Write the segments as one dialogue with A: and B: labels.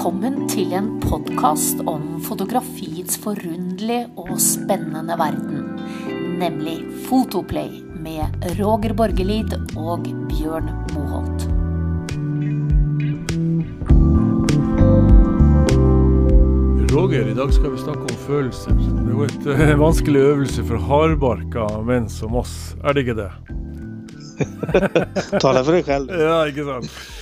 A: Velkommen til en podkast om fotografiets forunderlige og spennende verden. Nemlig Fotoplay med Roger Borgelid og Bjørn Moholt.
B: Roger, i dag skal vi snakke om følelser. Det er jo et eh, vanskelig øvelse for hardbarka menn som oss, er det ikke det?
C: Tala för dig själv.
B: Ja, ikke sant?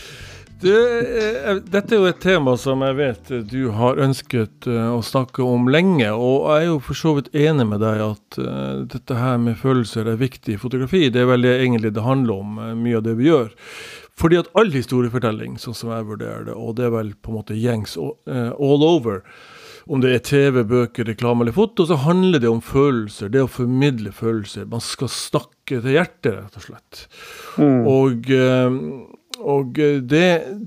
B: Du, eh, dette er jo et tema som jeg vet du har ønsket eh, å snakke om lenge. Og jeg er jo for så vidt enig med deg at eh, dette her med følelser er viktig i fotografi. Det er vel det egentlig det handler om, eh, mye av det vi gjør. Fordi at all historiefortelling, sånn som jeg vurderer det, og det er vel på en måte gjengs eh, all over, om det er TV, bøker, reklame eller foto, så handler det om følelser. Det å formidle følelser. Man skal snakke til hjertet, rett og slett. Og, eh, og eh, det,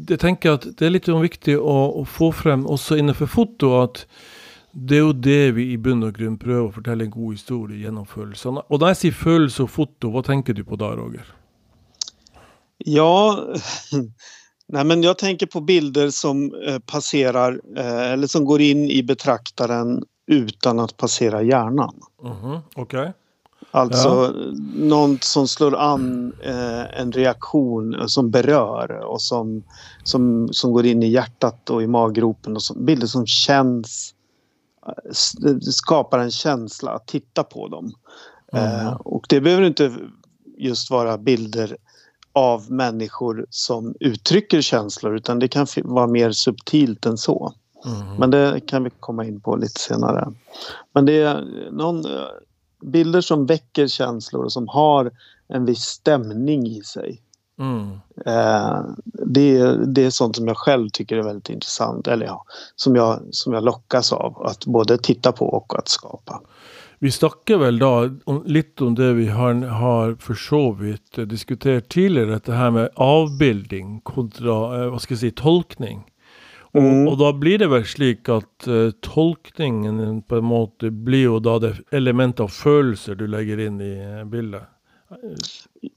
B: det tenker jeg at det er litt sånn viktig å, å få frem også innenfor foto, at det er jo det vi i bunn og grunn prøver å fortelle en god historie gjennom følelsene. Og da jeg sier følelse og foto, hva tenker du på da, Roger?
C: Ja, nej men jag tänker på bilder som eh, passerar eh, eller som går in i betraktaren utan att passera hjärnan.
B: Mhm, Ok.
C: Alltså någon som slår an eh, en reaktion eh, som berör och som, som, som går in i hjärtat och i maggropen. Och som, bilder som känns, eh, skapar en känsla att titta på dem. Eh, och det behöver inte just vara bilder av människor som uttrycker känslor utan det kan vara mer subtilt än så.
B: Mhm.
C: Men det kan vi komma in på lite senare. Men det är någon, eh, bilder som väcker känslor och som har en viss stämning i sig.
B: Mm.
C: Eh, det, är- det är sånt som jag själv tycker är väldigt intressant. Eller ja, som jag, som jag lockas av att både titta på och att skapa.
B: Vi snakker vel da om, litt om det vi har, har vidt eh, diskutert tidligere, dette her med avbilding kontra eh, hva skal jeg si, tolkning. Og,
C: Mm.
B: og da blir det vel slik at eh, tolkningen på en måte blir jo da det elementet av følelser du legger inn i eh, bildet.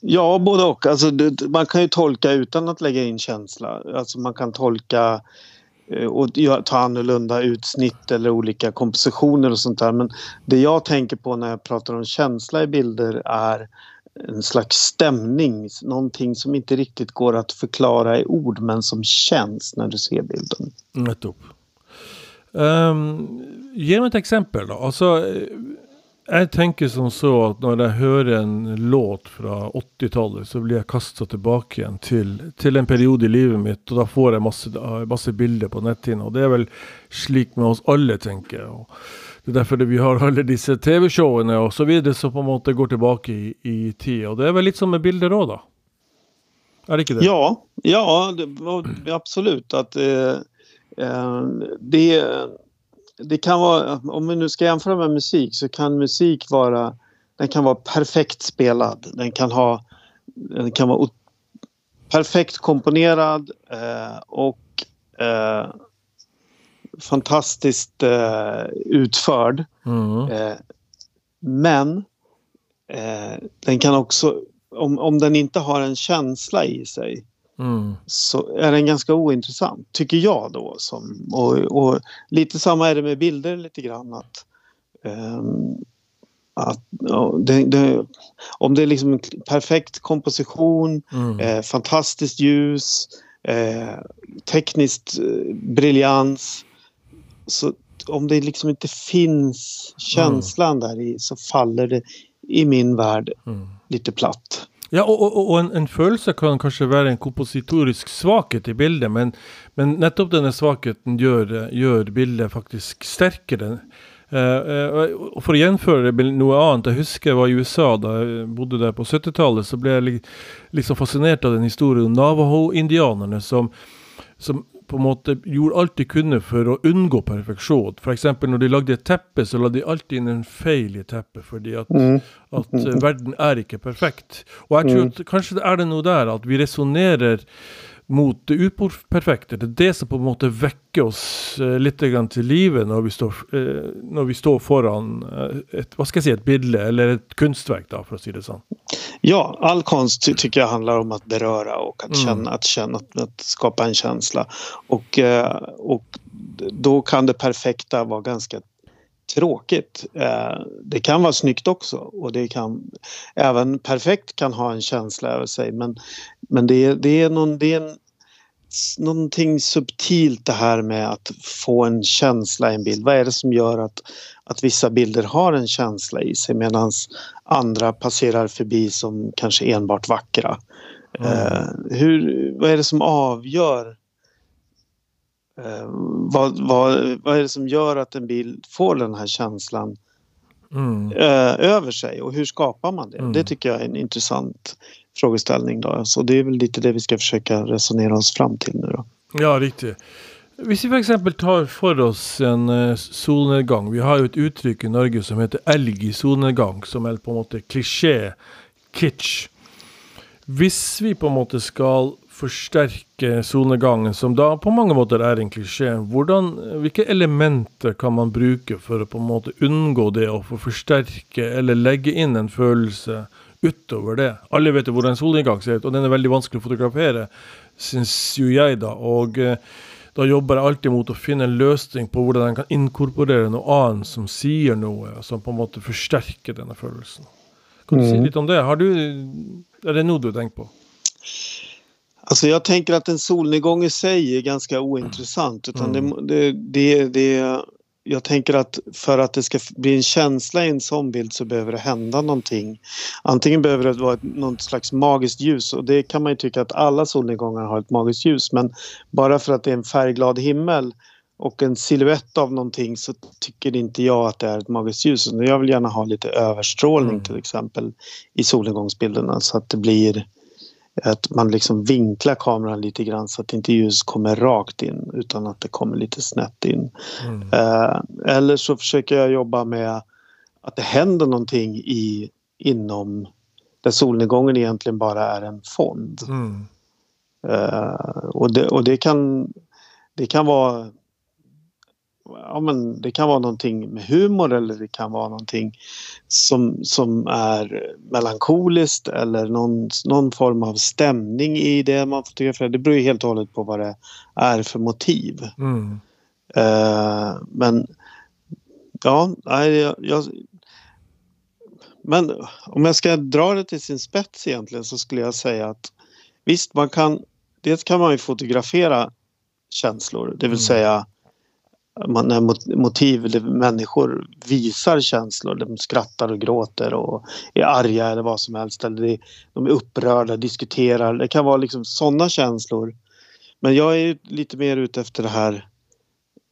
C: Ja, både och. Alltså, det, man kan ju tolka utan att lägga in känsla. Alltså, man kan tolka eh, och ta annorlunda utsnitt eller olika kompositioner och sånt där. Men det jag tänker på när jag pratar om känsla i bilder är en slags stämning. Någonting som inte riktigt går att förklara i ord men som känns när du ser bilden.
B: Nettopp. Um, ehm, ge mig ett exempel då. Alltså, eh, jag tänker som så att när jag hör en låt från 80-talet så blir jag kastad tillbaka igen till, till en period i livet mitt, och då får jag masse, eh, massa bilder på netthinnen. Och det är väl slik med oss alla tänker jag. Det er derfor det vi har alle disse TV-showene och så vidare som på en måte går tilbake i, i tid. Og det er vel litt som med bilder òg, da. Är det inte det?
C: Ja, ja det, absolut. Att, eh, eh, det, det kan vara, om vi nu ska jämföra med musik så kan musik vara, den kan vara perfekt spelad. Den kan, ha, den kan vara perfekt komponerad eh, och eh, fantastiskt eh, utförd.
B: Mhm.
C: Eh, men eh, den kan också, om, om den inte har en känsla i sig
B: Mm.
C: så är den ganska ointressant, tycker jag då. Som, och, och lite samma är det med bilder lite grann. Att, ehm, att, det, det, om det är liksom en perfekt komposition,
B: Mm.
C: eh, fantastiskt ljus, eh, tekniskt eh, briljans. Så om det liksom inte finns känslan där i så faller det i min värld
B: Mm.
C: lite platt.
B: Ja, og, og, og en, en følelse kan kanskje være en kompositorisk svakhet i bildet, men, men nettopp denne svakheten gjør, eh, gjør bildet faktisk sterkere. Eh, eh, og for å gjenføre noe annet, jeg husker jeg var i USA da jeg bodde der på 70-tallet, så ble jeg li, liksom fascinert av den historien om Navajo-indianerne som, som på en måte gjorde alt de kunne for å unngå perfeksjon. F.eks. når de lagde et teppe, så la de alltid inn en feil i teppet, fordi at at eh, verden er ikke perfekt. Og jeg tror at kanskje det er det noe der at vi resonnerer mot det uperfekte. Det er det som på en måte vekker oss eh, litt grann til live når vi står, eh, når vi står foran eh, et, hva skal jeg si, et bilde eller et kunstverk, da, for å si det sånn.
C: Ja, all konst ty tycker jag handlar om att beröra och att, mm. känna, att, känna, att, att, skapa en känsla. Och, eh, och då kan det perfekta vara ganska tråkigt. Eh, det kan vara snyggt också och det kan även perfekt kan ha en känsla över sig men, men det, är, det, är någon, det är en, någonting subtilt det här med att få en känsla i en bild. Vad är det som gör att, att vissa bilder har en känsla i sig medan andra passerar förbi som kanske enbart vackra? Mm. Eh, hur, vad är det som avgör Eh, vad, vad, vad är det som gör att en bild får den här känslan mm. eh, över sig och hur skapar man det? Mm. Det tycker jag är en intressant frågeställning. Då. Så det är väl lite det vi ska försöka resonera oss fram till nu. Då.
B: Ja, riktigt. Vi för exempel tar för oss en uh, solnedgang. Vi har ju ett uttryck i Norge som heter elg i solnedgang, som är på något sätt kliché, kitsch. Hvis vi på något sätt ska forsterke solnedgangen, som da på mange måter er en klisjé. Hvordan, hvilke elementer kan man bruke for å på en måte unngå det, og få forsterke eller legge inn en følelse utover det? Alle vet jo hvordan en solnedgang ser ut, og den er veldig vanskelig å fotografere, syns jo jeg, da. og eh, da jobber jeg alltid mot å finne en løsning på hvordan en kan inkorporere noe annet som sier noe, som på en måte forsterker denne følelsen. Kan du mm. si litt om det? Har du, er det noe du tenker på?
C: Alltså jag tänker att en solnedgång i sig är ganska ointressant. Utan mm. det, det, det, jag tänker att för att det ska bli en känsla i en sån bild så behöver det hända någonting. Antingen behöver det vara något slags magiskt ljus och det kan man ju tycka att alla solnedgångar har ett magiskt ljus men bara för att det är en färgglad himmel och en siluett av någonting så tycker inte jag att det är ett magiskt ljus. Jag vill gärna ha lite överstrålning mm. till exempel i solnedgångsbilderna så att det blir att man liksom vinklar kameran lite grann så att inte ljus kommer rakt in utan att det kommer lite snett in. Mm. Eh, eller så försöker jag jobba med att det händer någonting i, inom där solnedgången egentligen bara är en fond. Mm. Eh, och, det, och det kan det kan vara ja, men det kan vara någonting med humor eller det kan vara någonting som, som är melankoliskt eller någon, någon form av stämning i det man fotograferar. Det beror helt och hållet på vad det är för motiv. Mm. Uh, men ja, jag, jag, men om jag ska dra det till sin spets egentligen så skulle jag säga att visst, man kan, dels kan man ju fotografera känslor, det vill mm. säga man, när motiv människor visar känslor, de skrattar och gråter och är arga eller vad som helst. Eller de är upprörda, diskuterar. Det kan vara liksom sådana känslor. Men jag är lite mer ute efter det här,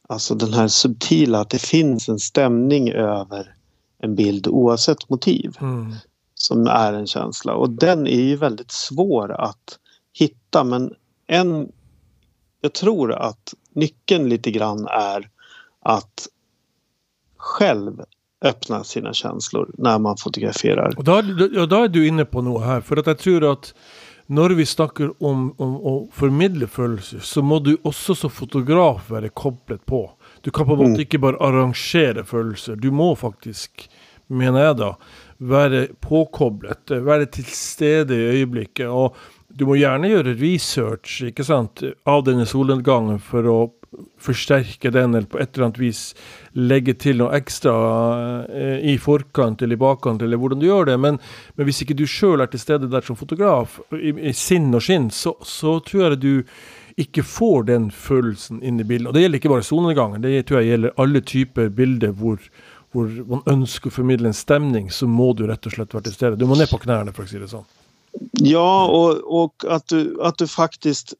C: alltså den här subtila, att det finns en stämning över en bild oavsett motiv. Mm. Som är en känsla och den är ju väldigt svår att hitta men en jag tror att nyckeln lite grann är att själv öppna sina känslor när man fotograferar.
B: Och då, ja, då är du inne på något här, för att jag tror att när vi snackar om, om å formidle følelser, så må du också som fotograf vara kopplad på. Du kan på en måte mm. ikke bare arrangere følelser. Du må faktisk, mener jeg da, være påkoblet, være til stede i øyeblikket. Og du må gjerne gjøre research ikke sant, av denne solnedgangen for å förstärka den eller på ett eller annat vis lägga till något extra eh, i forkant eller i bakkant eller hur du gör det. Men, men hvis ikke du själv är till stede där som fotograf i, i sinn och skinn, så, så tror jag att du inte får den følelsen in i bilden. Och det gäller inte bara solnedgangen, det tror jag gäller alla typer bilder hvor, hvor man önskar förmedla en stämning, så må du rätt och slett vara till stede. Du må ner på knäna för att säga det så.
C: Ja, och, och att, du, att du faktiskt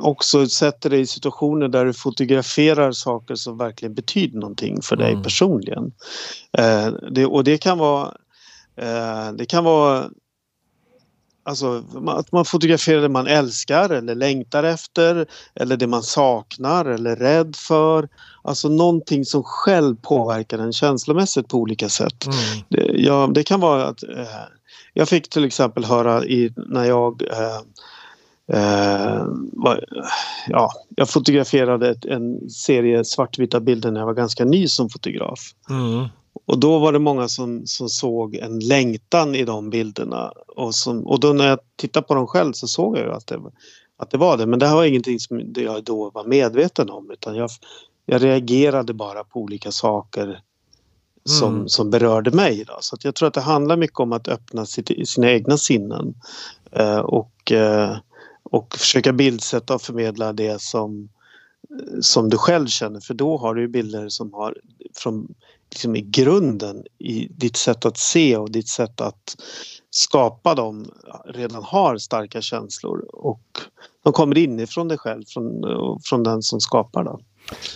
C: också sätter dig i situationer där du fotograferar saker som verkligen betyder någonting för dig mm. personligen. Eh, det, och det kan vara eh, det kan vara Alltså att man fotograferar det man älskar eller längtar efter eller det man saknar eller är rädd för. Alltså någonting som själv påverkar en känslomässigt på olika sätt. Mm. Det, ja, det kan vara att eh, jag fick till exempel höra i, när jag eh, eh, var, ja, jag fotograferade en serie svartvita bilder när jag var ganska ny som fotograf. Mm. och då var det många som, som såg en längtan i de bilderna. Och, som, och då när jag tittade på dem själv så såg jag ju att det, att det var det. Men det här var ingenting som jag då var medveten om utan jag, jag reagerade bara på olika saker som, mm. som berörde mig. Då. Så jag tror att det handlar mycket om att öppna sitt, sina egna sinnen eh, och, eh, och försöka bildsätta och förmedla det som, som du själv känner för då har du bilder som har från liksom i grunden i ditt sätt att se och ditt sätt att skapa dem redan har starka känslor och de kommer inifrån dig själv, från, från den som skapar dem.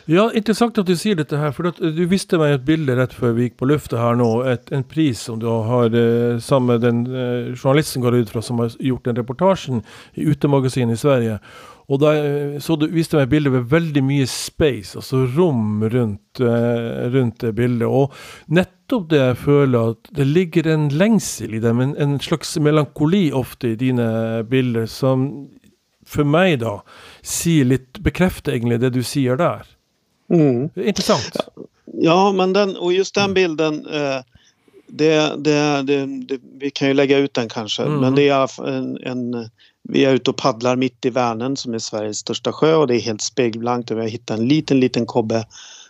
B: Ja, intressant att du säger det här, för att eh, du visste mig ett bilde rätt för vi gick på luften här nu, ett, en pris som du har, eh, den eh, journalisten går ut från som har gjort en reportagen i Utemagasin i Sverige. Och där, eh, så du visste mig bilder med väldigt mycket space, alltså rum runt, eh, runt det bilden. Och nettopp det jag känner att det ligger en längsel i det, men en slags melankoli ofta i dina bilder, som för mig då sier litt Bekrefter egentlig det du säger där. Mm. Intressant.
C: Ja, men den, och just den bilden eh, det, det, det, det, vi kan ju lägga ut den kanske, mm. men det är en, en, vi är ute och paddlar mitt i Vänern som är Sveriges största sjö och det är helt spegelblankt och vi har hittat en liten, liten kobbe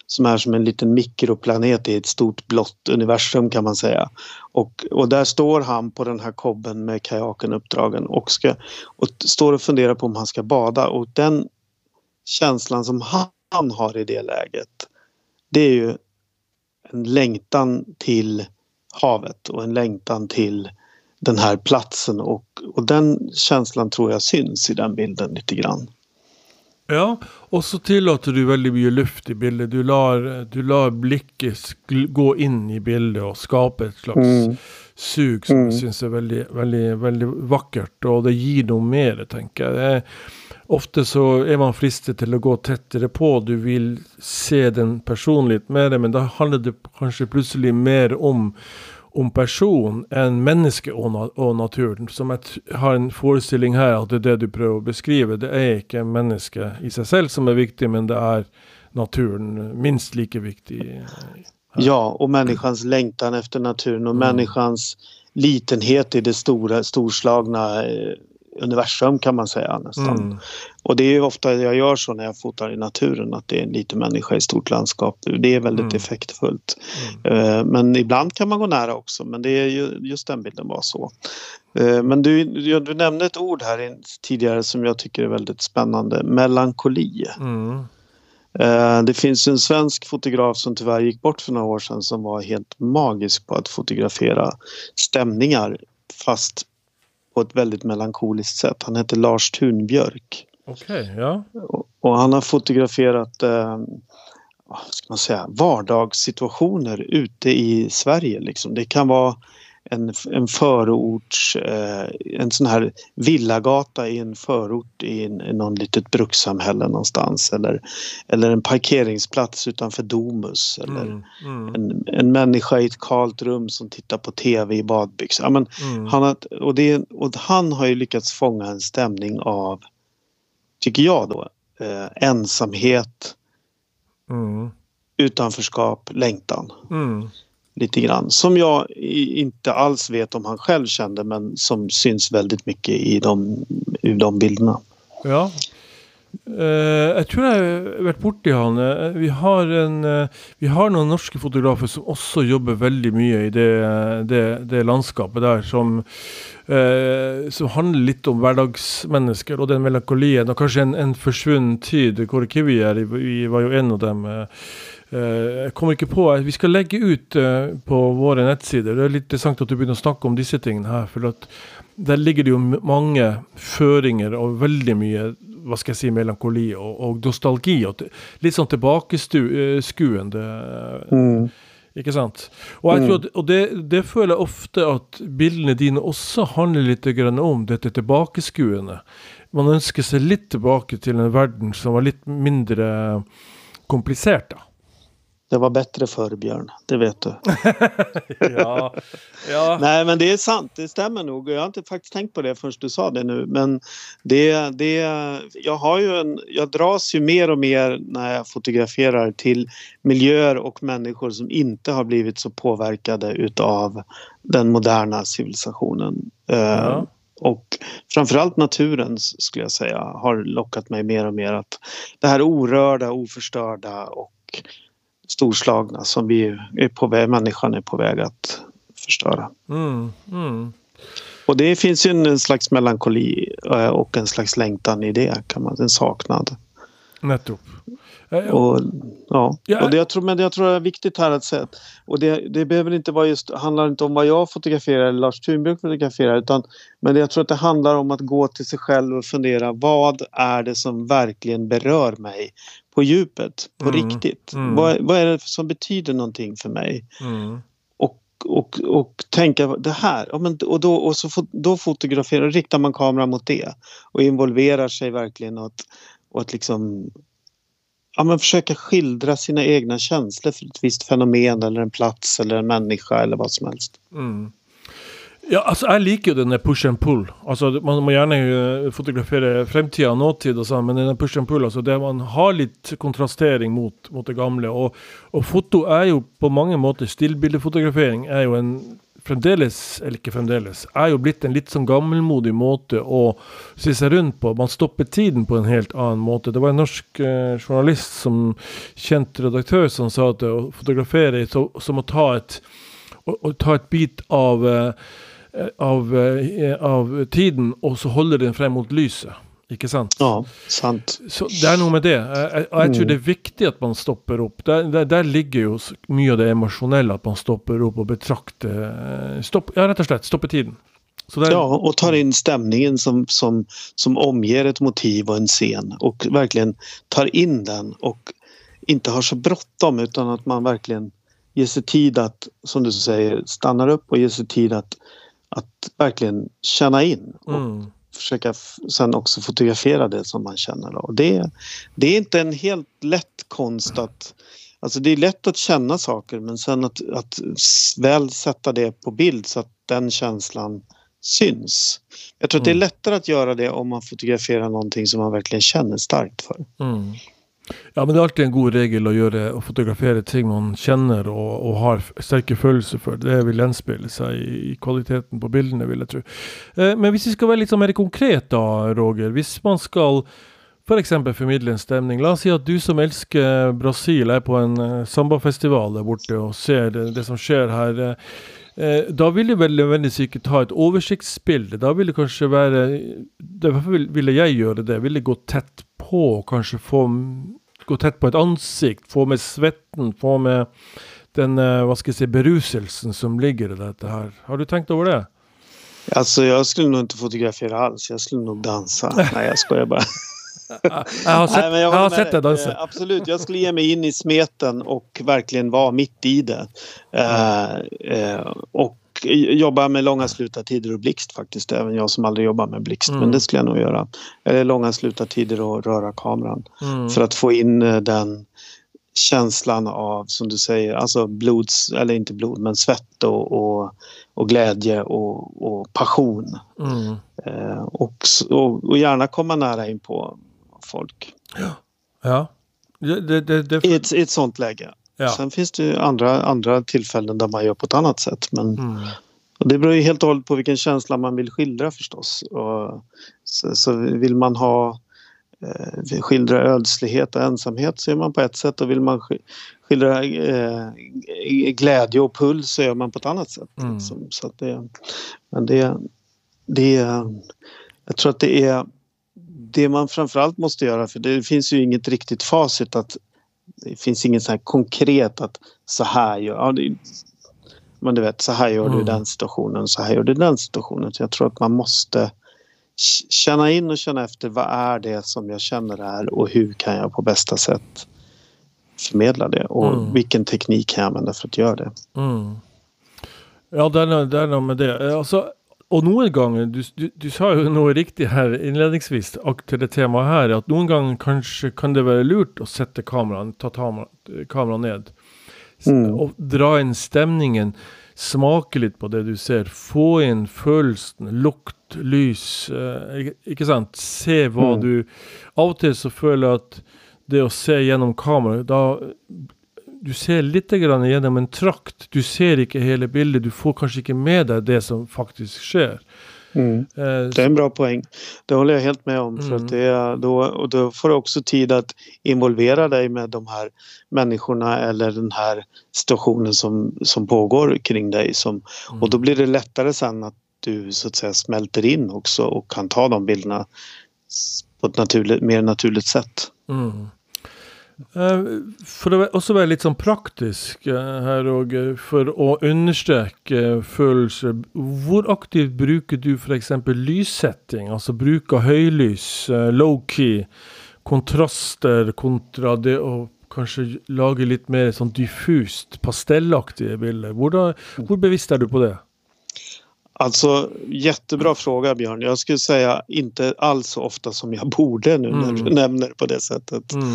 C: som är som en liten mikroplanet i ett stort blått universum kan man säga. Och, och där står han på den här kobben med kajaken uppdragen och, ska, och står och funderar på om han ska bada och den känslan som han har i det läget det är ju en längtan till havet och en längtan till den här platsen och, och den känslan tror jag syns i den bilden lite grann.
B: Ja, och så tillåter du väldigt mycket luft i bilden. Du lar, du lar gå in i bilden och skapa ett slags mm. sug som mm. jag syns är väldigt, väldigt, väldigt vackert. Och det ger nog mer, tänker jag. ofta så är man fristad till att gå tätare på. Du vill se den personligt med men då handlar det kanske plötsligt mer om om person än människa och, och naturen. Som att har en föreställning här att det är det du prövar beskriva. Det är inte en människa i sig själv som är viktig men det är naturen minst lika viktig. Här.
C: Ja, och människans längtan efter naturen och mm. människans litenhet i det stora, storslagna eh, universum kan man säga nästan. Mm. Och det är ofta jag gör så när jag fotar i naturen att det är en liten människa i stort landskap. Det är väldigt mm. effektfullt. Mm. Uh, men ibland kan man gå nära också men det är ju, just den bilden var så. Uh, men du, du nämnde ett ord här tidigare som jag tycker är väldigt spännande. Melankoli. Mm. Uh, det finns en svensk fotograf som tyvärr gick bort för några år sedan som var helt magisk på att fotografera stämningar fast på ett väldigt melankoliskt sätt. Han heter Lars Thunbjörk.
B: Okej, okay, ja.
C: Och, och, han har fotograferat eh, ska man säga, vardagssituationer ute i Sverige. Liksom. Det kan vara en, en förorts, eh, en sån här villagata i en förort i, en, i någon litet brukssamhälle någonstans eller, eller en parkeringsplats utanför Domus eller mm, mm. En, en människa i ett kalt rum som tittar på tv i badbyxor. Ja, men mm. han, har, och, det, och han har ju lyckats fånga en stämning av, tycker jag då, eh, ensamhet, mm. utanförskap, längtan. Lite grann. Som jag inte alls vet om han själv kände men som syns väldigt mycket i de, i de bilderna.
B: Ja. Uh, jag tror jag har varit borti han. Uh, vi har en uh, Vi har några norska fotografer som också jobbar väldigt mycket i det, det, det landskapet där som som handlar lite om vardagsmänniskor och den melankolien och kanske en, en försvunnen tid. Kåre Kivier var ju en av dem. Uh, jeg kommer ikke på Vi skal legge ut uh, på våre nettsider. Det er litt interessant at du begynner å snakke om disse tingene her. For der ligger det jo mange føringer og veldig mye hva skal jeg si, melankoli og, og nostalgi. Og litt sånn tilbakeskuende. Mm. Ikke sant? Og, jeg tror at, og det, det, føler jeg ofte at bildene dine også handler litt om dette tilbakeskuende. Man ønsker seg litt tilbake til en verden som var litt mindre komplisert. da.
C: Det var bättre förr Björn, det vet du.
B: ja, ja.
C: Nej men det är sant, det stämmer nog. Jag har inte faktiskt tänkt på det förrän du sa det nu. Men det, det, jag, har ju en, jag dras ju mer och mer när jag fotograferar till miljöer och människor som inte har blivit så påverkade utav den moderna civilisationen. Eh, ja. Och framförallt naturens skulle jag säga har lockat mig mer och mer att det här orörda, oförstörda och storslagna som vi är på väg, människan är på väg att förstöra. Mm, mm. Och det finns ju en slags melankoli eh, och en slags längtan i det, kan man, en saknad.
B: Nettopp.
C: Och, ja. och det jag tror, men det jag tror är viktigt här att säga och det, det behöver inte vara just, handlar inte om vad jag fotograferar eller Lars Thunbjörk fotograferar utan men jag tror att det handlar om att gå till sig själv och fundera vad är det som verkligen berör mig på djupet, på mm. riktigt. Mm. Vad, vad, är det som betyder någonting för mig? Mm. Och, och, och tänka det här, ja, men, och, då, och så, då fotograferar, riktar man kameran mot det och involverar sig verkligen och att, och att liksom ja, men försöka skildra sina egna känslor för ett visst fenomen eller en plats eller en människa eller vad som helst. Mm.
B: Ja, altså Jeg liker jo denne push and pull. Altså Man må gjerne eh, fotografere fremtida og nåtid, og sånn, men denne push and pull, altså det man har litt kontrastering mot, mot det gamle. Og, og, foto er jo på mange måter Stillbildefotografering er jo en fremdeles, eller ikke fremdeles, er jo blitt en litt sånn gammelmodig måte å se seg rundt på. Man stopper tiden på en helt annen måte. Det var en norsk eh, journalist, som kjent redaktør, som sa at å eh, fotografere så, som å ta et, å, å ta et bit av Eh, av, eh, av tiden, og så holder den frem mot lyset. Ikke sant?
C: Ja, sant.
B: Så det er noe med det. Jeg, jeg tror mm. det er viktig at man stopper opp. Der, der, der ligger jo mye av det emosjonelle, at man stopper opp og betrakter eh, stopp, Ja, rett og slett. Stopper tiden.
C: Ja, och tar in stämningen som, som, som omger ett motiv och en scen och verkligen tar in den och inte har så bråttom utan att man verkligen ger sig tid att, som du säger, stannar upp och ger sig tid att att verkligen känna in och mm. försöka sen också fotografera det som man känner. Och det, det är inte en helt lätt konst att Alltså det är lätt att känna saker men sen att, att väl sätta det på bild så att den känslan syns. Jag tror mm. att det är mm. lättare att göra det om man fotograferar någonting som man verkligen känner starkt för. Mm.
B: Ja, men det er alltid en god regel å gjøre å fotografere ting man kjenner og, og har sterke følelser for. Det vil gjenspeile seg i, i, kvaliteten på bildene, vil jeg tro. Eh, men hvis vi skal være litt liksom mer konkret da, Roger. Hvis man skal f.eks. For formidle en stemning. La oss si at du som elsker Brasil er på en eh, sambafestival der borte og ser det, det som skjer her. Eh, eh da vil du vel nødvendigvis ikke ta et oversiktsbilde. Da vil det kanskje være Derfor ville jeg gjøre det. Ville gå tett på, kanskje få gå tett på et ansikt, få med svetten, få med den eh, hva skal jeg si, beruselsen som ligger i dette her. Har du tenkt over det?
C: Alltså jag skulle nog inte fotografera alls, jag skulle nog dansa. Nej jag skojar bara.
B: jag har sett, Nej, jag jag har sett det dansa.
C: Eh, absolut, jag skulle ge mig in i smeten och verkligen vara mitt i det. Uh, uh, och jobba med långa slutartider och blixt faktiskt. Även jag som aldrig jobbar med blixt. Mm. Men det skulle jag nog göra. Eller långa slutartider och röra kameran. Mm. För att få in eh, den känslan av, som du säger, alltså blods, eller inte blod, men svett och, och, och glädje och, och passion. Mm. Eh, och, och, och, gärna komma nära in på folk.
B: Ja. ja. Det, det, det,
C: I, ett, I ett sånt läge. Ja. Sen finns det andra, andra tillfällen där man gör på ett annat sätt. Men mm. det beror ju helt och hållet på vilken känsla man vill skildra förstås. Och så, så vill man ha eh, skildra ödslighet och ensamhet så gör man på ett sätt och vill man skildra eh, glädje och puls så gör man på ett annat sätt. Mm. Liksom. Så det, men det, det, jag tror att det är det man framförallt måste göra för det finns ju inget riktigt facit att det finns inget så här konkret att så här gör ja, det, men du vet, så här gör du mm. den situationen, så här gör du den situationen. Så jag tror att man måste känna in och känna efter vad är det som jag känner här och hur kan jag på bästa sätt förmedla det och mm. vilken teknik kan jag använda för att göra det. Mm.
B: Ja, är, är nog med det. Alltså, og noen ganger, du, du, du, sa jo noe riktig her innledningsvis til det temaet her, at noen ganger kanskje kan det være lurt å sette kameraet, ta kameraet ned. Mm. Och dra in stämningen. Smake litt på det du ser. Få inn følelsen, lukt, lys. Eh, ikke sant? Se hva mm. du Av og til så føler jeg at det å se gjennom kameraet da du ser litt gjennom en trakt. Du ser ikke hele bildet. Du får kanskje ikke med deg det som faktisk skjer.
C: Mm. Eh, det är en bra poäng. Det håller jag helt med om. Mm. För att det då, och då får du också tid att involvera dig med de här människorna eller den här situationen som, som pågår kring dig. Som, mm. Och då blir det lättare sen att du så att säga smälter in också och kan ta de bilderna på ett naturligt, mer naturligt sätt.
B: Mm. Eh, for å også være litt sånn praktisk eh, her, og for å understreke følelser. Hvor aktivt bruker du f.eks. lyssetting? Altså bruk av høylys, eh, low-key, kontraster kontra det å kanskje lage litt mer sånn diffust, pastellaktige bilder. Da, hvor bevisst er du på det?
C: Alltså jättebra fråga Björn. Jag skulle säga inte alls så ofta som jag borde nu mm. när du nämner på det sättet. Mm.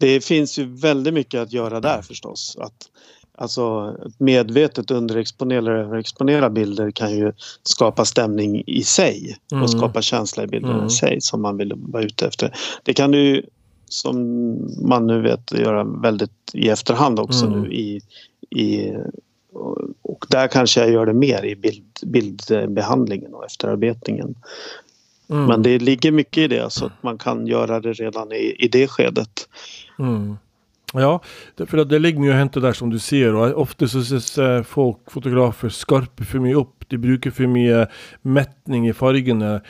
C: Det finns ju väldigt mycket att göra där förstås. Att, alltså medvetet underexponera eller överexponera bilder kan ju skapa stämning i sig mm. och skapa känsla i bilden mm. i sig som man vill vara ute efter. Det kan du som man nu vet göra väldigt i efterhand också mm. nu i, i och där kanske jag gör det mer i bild, bildbehandlingen och efterarbetningen. Mm. Men det ligger mycket i det så att man kan göra det redan i, i det skedet.
B: Mm. Ja, for det ligger mye å hente der, som du sier. og Ofte så syns folk, fotografer, skarper for mye opp. De bruker for mye metning i fargene.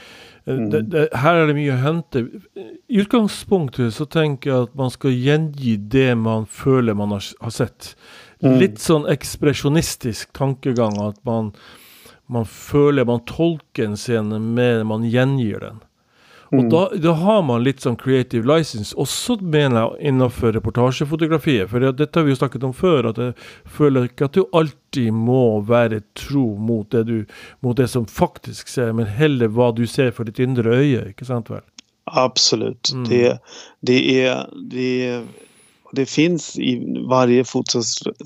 B: Eh, mm. Det, det, her er det mye å hente. I utgangspunktet så tenker jeg at man skal gjengi det man føler man har, har sett. Mm. Litt sånn ekspresjonistisk tankegang. At man, man føler man tolker en scene mer man gjengir den. Mm. da, da, har man litt sånn creative license, også mener jeg innenfor reportasjefotografiet. For dette har vi jo snakket om før, at jeg føler ikke at du alltid må være tro mot det, du, mot det som faktisk ser, men heller hva du ser for ditt indre øye. ikke sant vel?
C: Absolut. Mm. Det, det, är, det det finns i varje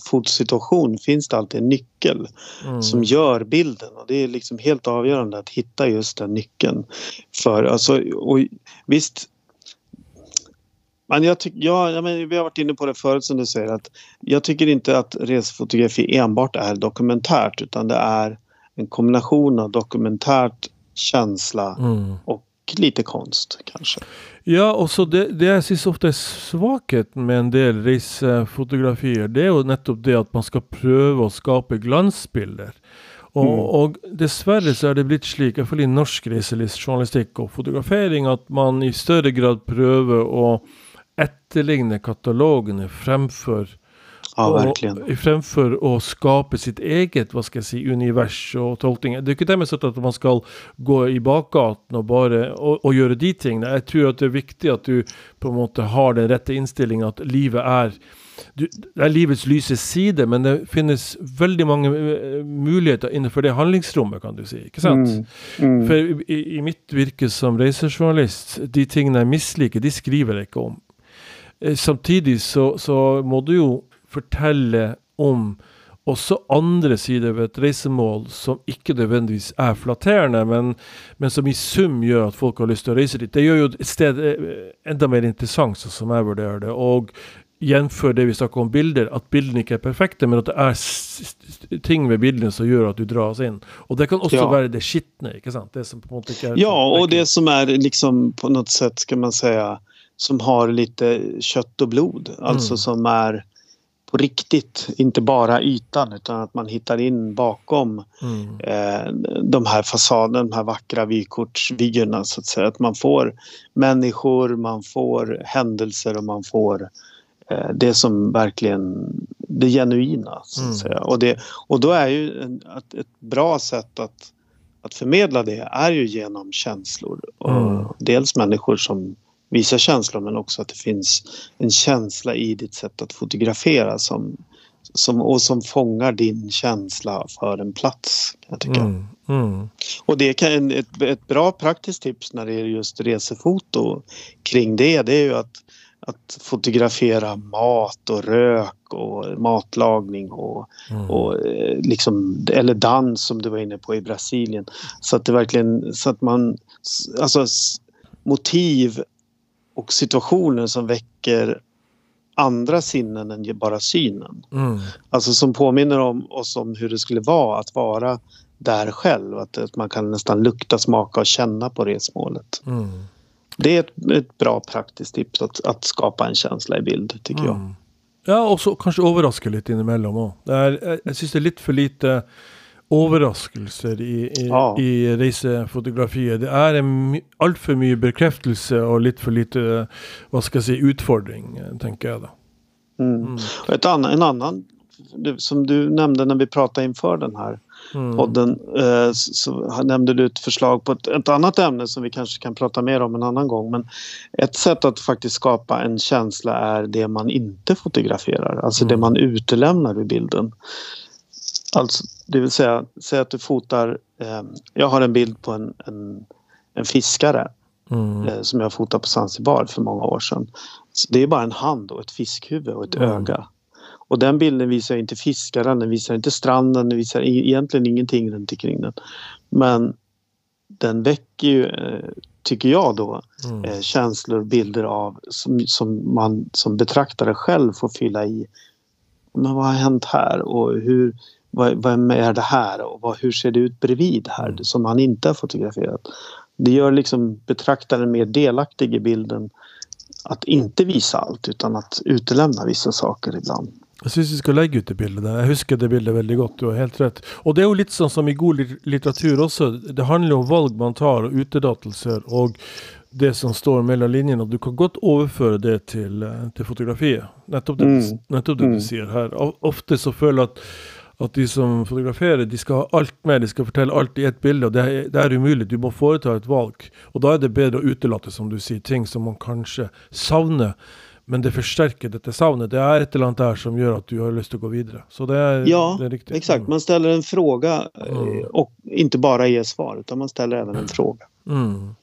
C: fotosituation finns det alltid en nyckel mm. som gör bilden och det är liksom helt avgörande att hitta just den nyckeln. För alltså, och visst men jag tyck, ja, ja, men vi har varit inne på det förut som du säger att jag tycker inte att resfotografi enbart är dokumentärt utan det är en kombination av dokumentärt, känsla mm. och lite konst kanske.
B: Ja, og så det, det jeg syns ofte er svakheten med en del reisefotografier, det er jo nettopp det at man skal prøve å skape glansbilder. Mm. og dessverre så er det blitt slik, iallfall i norsk reiselivsjournalistikk og fotografering, at man i større grad prøver å etterligne katalogene fremfor
C: Ja, verkligen.
B: Och, framför att skapa sitt eget vad ska jag säga, univers och tolkning. Det är inte därmed så att man ska gå i bakgaten och bara och, och göra de tingene. Jag tror att det är viktigt att du på en måte har den rätta inställningen att livet är du, det er livets lyse side, men det finnes veldig mange uh, muligheter innenfor det handlingsrommet, kan du sant? Mm, mm. For i, i, mitt virke som reisejournalist, de tingene jeg misliker, de skriver jeg ikke om. Eh, samtidig så, så må du jo fortelle om også andre sider ved et reisemål som ikke nødvendigvis er flatterende, men, men, som i sum gjør at folk har lyst til å reise dit. Det gjør jo et sted eh, enda mer interessant, sånn som jeg vurderer det. Og gjenfør det vi snakker om bilder, at bildene ikke er perfekte, men at det er ting ved bildene som gjør at du dras inn. Og det kan også ja. være det skitne, ikke sant? Det som på en måte ikke
C: er Ja, og det som er liksom på noe sett, skal man si, som har litt kjøtt og blod. Altså mm. som er på riktigt, inte bara ytan utan att man hittar in bakom mm. eh, de här fasaderna, de här vackra vykortsvyerna så att säga. Att man får människor, man får händelser och man får eh, det som verkligen det genuina. Så att mm. säga. Och, det, och då är ju en, ett, ett bra sätt att, att förmedla det är ju genom känslor. Och mm. Dels människor som visa känslor men också att det finns en känsla i ditt sätt att fotografera som, som, och som fångar din känsla för en plats. Jag tycka. Mm, mm. Och det kan, ett, ett bra praktiskt tips när det är just resefoto kring det, det är ju att att fotografera mat och rök och matlagning och, mm. och eh, liksom, eller dans som du var inne på i Brasilien. Så att det verkligen, så att man, alltså motiv och situationer som väcker andra sinnen än bara synen. Mm. Alltså som påminner om oss om hur det skulle vara att vara där själv. Att, att man kan nästan lukta, smaka och känna på resmålet. Mm. Det är ett, ett, bra praktiskt tips att, att, skapa en känsla i bild tycker mm. jag.
B: Ja, och så kanske överraska lite inemellan också. Jag syns det är lite för lite överraskelser i, i, ja. i resefotografier. Det är en, allt för mycket bekräftelse och lite för lite, vad ska jag säga, utfordring, tänker jag då.
C: Mm. Mm. Ett annan, en annan, som du nämnde när vi pratade inför den här mm. podden, eh, så nämnde du ett förslag på ett, ett, annat ämne som vi kanske kan prata mer om en annan gång. Men ett sätt att faktiskt skapa en känsla är det man inte fotograferar, alltså det mm. man utelämnar ur bilden. Alltså, det vill säga, säg att du fotar... Eh, jag har en bild på en, en, en fiskare mm. eh, som jag fotade på Zanzibar för många år sedan. Så det är bara en hand och ett fiskhuvud och ett mm. öga. Och den bilden visar inte fiskaren, den visar inte stranden, den visar egentligen ingenting runt omkring den. Men den väcker ju, eh, tycker jag då, mm. eh, känslor och bilder av som, som man som betraktare själv får fylla i. Men vad har hänt här och hur, vem är det här och vad, hur ser det ut bredvid här mm. som han inte har fotograferat. Det gör liksom betraktaren mer delaktig i bilden att inte visa allt utan att utelämna vissa saker ibland.
B: Jag syns vi ska lägga ut det bildet där. Jag husker det bildet väldigt gott. Du har helt rätt. Och det är ju lite sånt som i god litteratur också. Det handlar om val man tar och utedatelser och det som står mellan linjerna. Du kan gott överföra det till, eh, till fotografiet. Nettopp det, mm. nettopp det mm. du ser här. Ofta så följer att at de som fotograferer, de skal ha alt med. De skal fortelle alt i ett bilde. og Det er, det er umulig. Du må foreta et valg. Og da er det bedre å utelate, som du sier, ting som man kanskje savner. Men det förstärker detta savnet. Det är ett eller annat där som gör att du har lust att gå vidare. Så det är,
C: ja,
B: det är
C: riktigt. exakt. Mm. Man ställer en fråga mm. och inte bara ger svar utan man ställer även en fråga. Mm.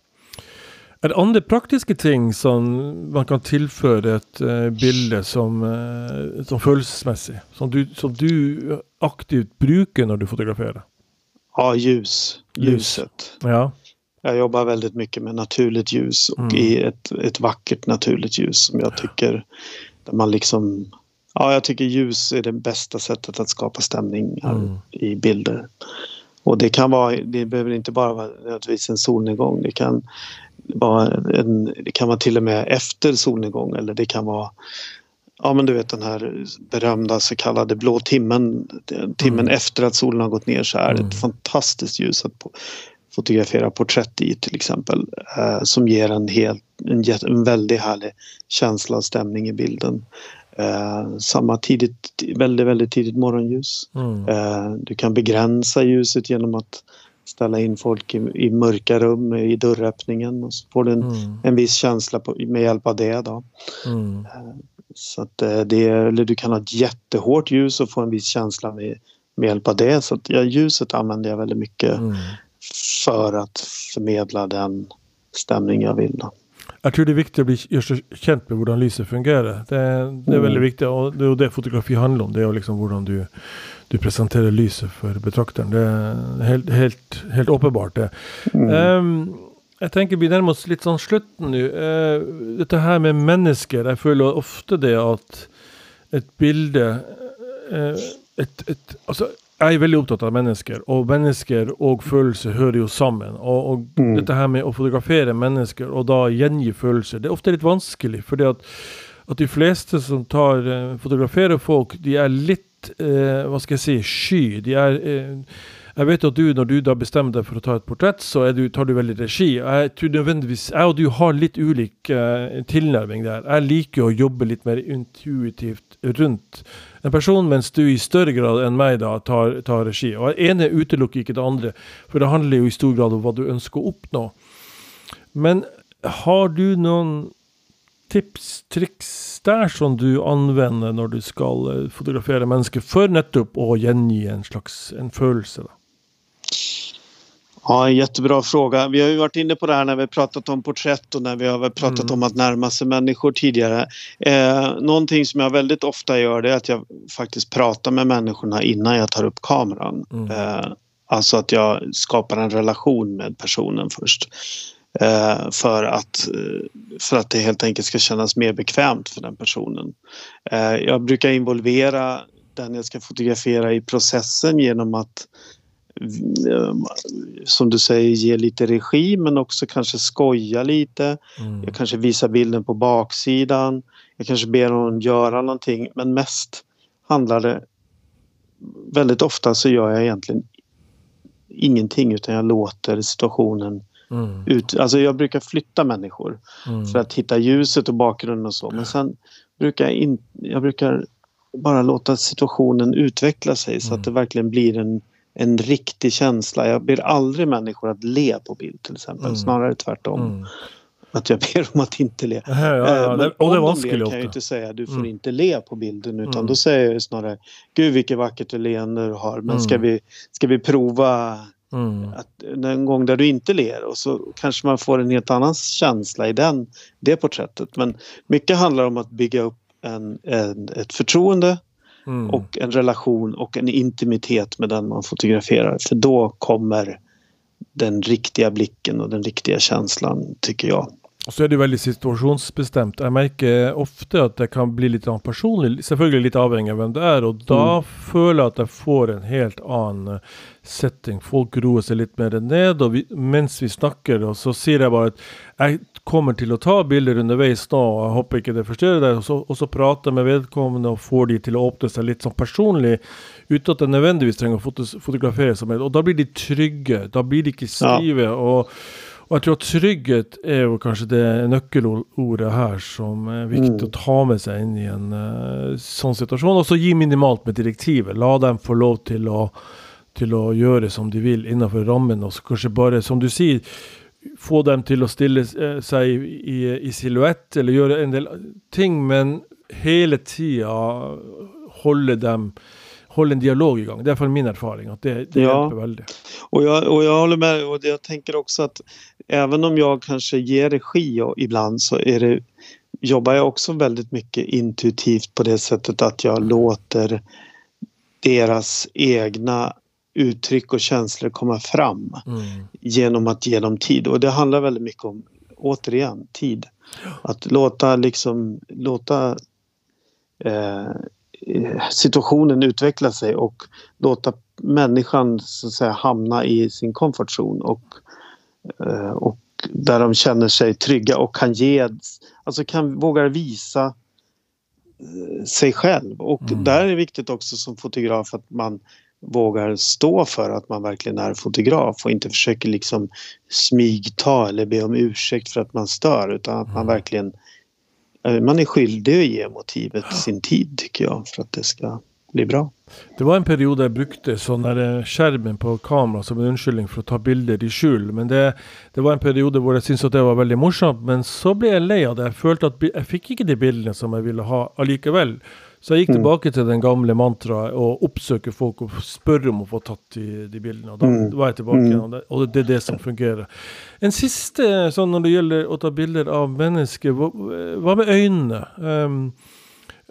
B: Er det andre praktiske ting som man kan tilføre et uh, bilde som, uh, som følelsesmessig? Som du, som du, aktivt bruker när du fotograferar?
C: Ja, ljus. Ljuset.
B: Ja.
C: Jag jobbar väldigt mycket med naturligt ljus och mm. i ett, ett vackert naturligt ljus som jag tycker där man liksom Ja, jag tycker ljus är det bästa sättet att skapa stämning mm. i bilder. Och det kan vara, det behöver inte bara vara nödvändigtvis en solnedgång. Det kan vara en, det kan vara till och med efter solnedgång eller det kan vara Ja men du vet den här berömda så kallade blå timmen. Timmen mm. efter att solen har gått ner så är det mm. ett fantastiskt ljus att fotografera porträtt i till exempel. Eh, som ger en, helt, en, en väldigt härlig känsla och stämning i bilden. Eh, samma tidigt, väldigt, väldigt tidigt morgonljus. Mm. Eh, du kan begränsa ljuset genom att ställa in folk i, i mörka rum i dörröppningen och så får du en, mm. en viss känsla på, med hjälp av det. Då. Mm. Eh, så att eh, det, eller du kan ha ett jättehårt ljus och få en viss känsla med, med hjälp av det. Så att, ja, ljuset använder jag väldigt mycket mm. för att förmedla den stämning jag vill. Då.
B: Jag tror det är viktigt att bli känd med hur lyset fungerar. Det, det är mm. väldigt viktigt och det är det fotografi handlar om. Det är liksom hur du du presenterar lyset för betraktaren. Det är helt, helt, helt uppenbart det. Mm. Um, jag tänker vi närmar oss lite sånn slutten nu. Uh, dette her med människor. Jag føler ofta det att ett bilde uh, et, et, altså, Jeg er veldig opptatt av människor och människor och følelser hör ju samman. Och og mm. dette her med att fotografera människor och då gjengi følelser, det är ofta lite vanskelig. For at, at de flesta som tar, uh, fotograferer folk, de är lite eh, vad ska jag säga, sky. De är, eh, jag vet att du, när du då bestämmer dig för att ta ett porträtt, så är du, tar du väldigt regi. Jag tror nödvändigtvis, jag och du har lite olika eh, tillnärmning där. Jag liker att jobba lite mer intuitivt runt en person, medan du i större grad än mig då tar, tar regi. Och ene utelukker inte det andra, för det handlar ju i stor grad om vad du önskar uppnå. Men har du någon tips, tricks där som du använder när du ska eh, fotografera människor för nettopp att gjengi en slags en følelse? Da?
C: Ja, en jättebra fråga. Vi har ju varit inne på det här när vi pratat om porträtt och när vi har pratat mm. om att närma sig människor tidigare. Eh, någonting som jag väldigt ofta gör det är att jag faktiskt pratar med människorna innan jag tar upp kameran. Mm. Eh, alltså att jag skapar en relation med personen först. Eh, för, att, för att det helt enkelt ska kännas mer bekvämt för den personen. Eh, jag brukar involvera den jag ska fotografera i processen genom att som du säger ge lite regi men också kanske skoja lite. Mm. Jag kanske visar bilden på baksidan. Jag kanske ber honom göra någonting men mest handlar det väldigt ofta så gör jag egentligen ingenting utan jag låter situationen mm. ut. Alltså jag brukar flytta människor mm. för att hitta ljuset och bakgrunden och så men sen brukar jag, in, jag brukar bara låta situationen utveckla sig så att mm. det verkligen blir en en riktig känsla. Jag ber aldrig människor att le på bild till exempel, mm. snarare tvärtom. Mm. Att jag ber dem att inte le.
B: Ja, ja, ja.
C: Men och det om de ler kan jag inte säga du får mm. inte le på bilden utan mm. då säger jag snarare Gud vilket vackert leende du har men mm. ska, vi, ska vi prova Mm. Att, en gång där du inte ler och så kanske man får en helt annan känsla i den, det porträttet. Men mycket handlar om att bygga upp en, en ett förtroende Mm. Och en relation och en intimitet med den man fotograferar. För då kommer den riktiga blicken och den riktiga känslan, tycker jag.
B: Och så är det väldigt situationsbestämt. Jag märker ofta att det kan bli lite personligt, selvfølgelig litt avhengig av vem det är. Och då mm. føler jeg at jeg får en helt annan setting. Folk roer sig lite mer ned, och vi, mens vi snakker, og så säger jag bara att jag kommer till att ta bilder underveis nå, og jeg håper ikke det forstyrrer deg. Og så, og så prate med vedkommende och få de till att åpne sig lite som personlig, uten at det nødvendigvis trenger å fotografere seg med. Og da blir de trygge. Da blir de inte stive. Ja. og och jag tror att trygghet är väl kanske det nyckelordet här som är viktigt mm. att ta med sig in i en uh, sån situation. Och så ge minimalt med direktivet. Låt dem få lov till att, till att göra som de vill innanför ramen. Och så kanske bara, som du säger, få dem till att ställa uh, sig i, i silhuett eller göra en del ting. Men hela tiden hålla dem håll en dialog igång. Det är i alla fall min erfarenhet. Det, det ja. hjälper väldigt.
C: Och jag, och jag håller med och jag tänker också att även om jag kanske ger regi och ibland så är det, jobbar jag också väldigt mycket intuitivt på det sättet att jag låter deras egna uttryck och känslor komma fram mm. genom att ge dem tid. Och det handlar väldigt mycket om, återigen, tid. Att låta liksom, låta eh, situationen utveckla sig och låta människan så att säga hamna i sin comfort zone och, eh, och där de känner sig trygga och kan ge, alltså kan våga visa eh, sig själv och mm. där är det viktigt också som fotograf att man vågar stå för att man verkligen är fotograf och inte försöker liksom smygta eller be om ursäkt för att man stör utan att man mm. verkligen man är skyldig att ge motivet sin tid tycker jag för att det ska bli bra.
B: Det var en period där jag brukade sån där skärmen på kameran som en unnskyldning för att ta bilder i skjul. Men det, det var en period där jag syntes att det var väldigt morsomt. Men så blev jag lei av det. Jag følte att jag fick inte de bilderna som jag ville ha allikevel. Så jag gick mm. tillbaka till den gamla mantraet och uppsöker folk och spør om att få tatt de, de bildene. Da mm. var jag tillbaka mm. igjen, og det, är det som fungerar. En sista sånn når det gäller att ta bilder av människor. Vad med ögonen? Um,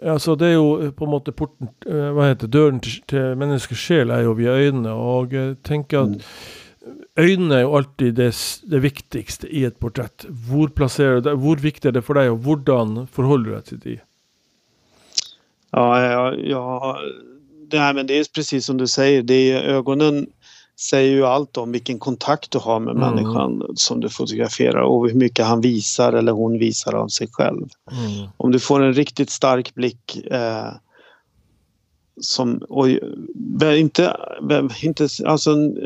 B: altså Det är ju på en måte porten uh, Hva heter døren til, til menneskers sjel er jo via ögonen. Och jag tänker att mm. Øynene er jo alltid det, det, viktigste i ett porträtt. Hvor plasserer du det? Hvor viktig är det för dig och hur förhåller du dig till det?
C: Ja, ja, ja det, här, men det är precis som du säger. Det är, ögonen säger ju allt om vilken kontakt du har med mm. människan som du fotograferar och hur mycket han visar eller hon visar av sig själv. Mm. Om du får en riktigt stark blick eh, som, och, inte, inte, alltså en,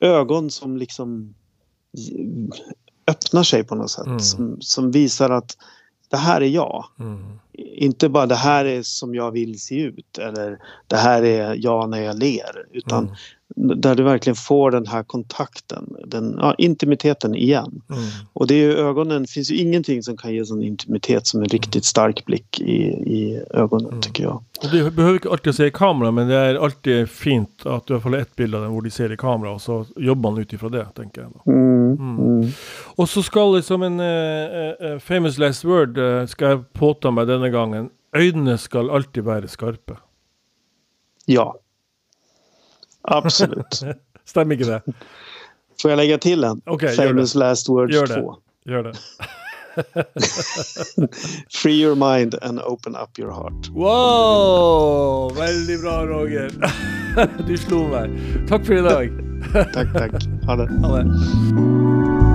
C: ögon som liksom öppnar sig på något sätt. Mm. Som, som visar att det här är jag. Mm inte bara det här är som jag vill se ut eller det här är jag när jag ler. Utan mm där du verkligen får den här kontakten, den, ja, intimiteten igen. Mm. Och det är ju ögonen, finns ju ingenting som kan ge sån intimitet som en riktigt stark blick i, i ögonen mm. tycker jag.
B: Och du behöver inte alltid se i kamera men det är alltid fint att du har fått ett bild av den hvor de ser i kamera och så jobbar man utifrån det tänker jag. Mm, mm. Mm. Och så ska liksom en uh, famous last word uh, ska jag påta mig denna gången. Ögonen ska alltid vara skarpa.
C: Ja. Absolut.
B: Stämmer inte det?
C: Får jag lägga till en?
B: Okay,
C: Famous last words
B: gör
C: 2.
B: Gör det.
C: Free your mind and open up your heart.
B: Wow! Väldigt bra Roger. du slog mig. Tack för idag.
C: tack, tack. Ha det.
B: Ha det.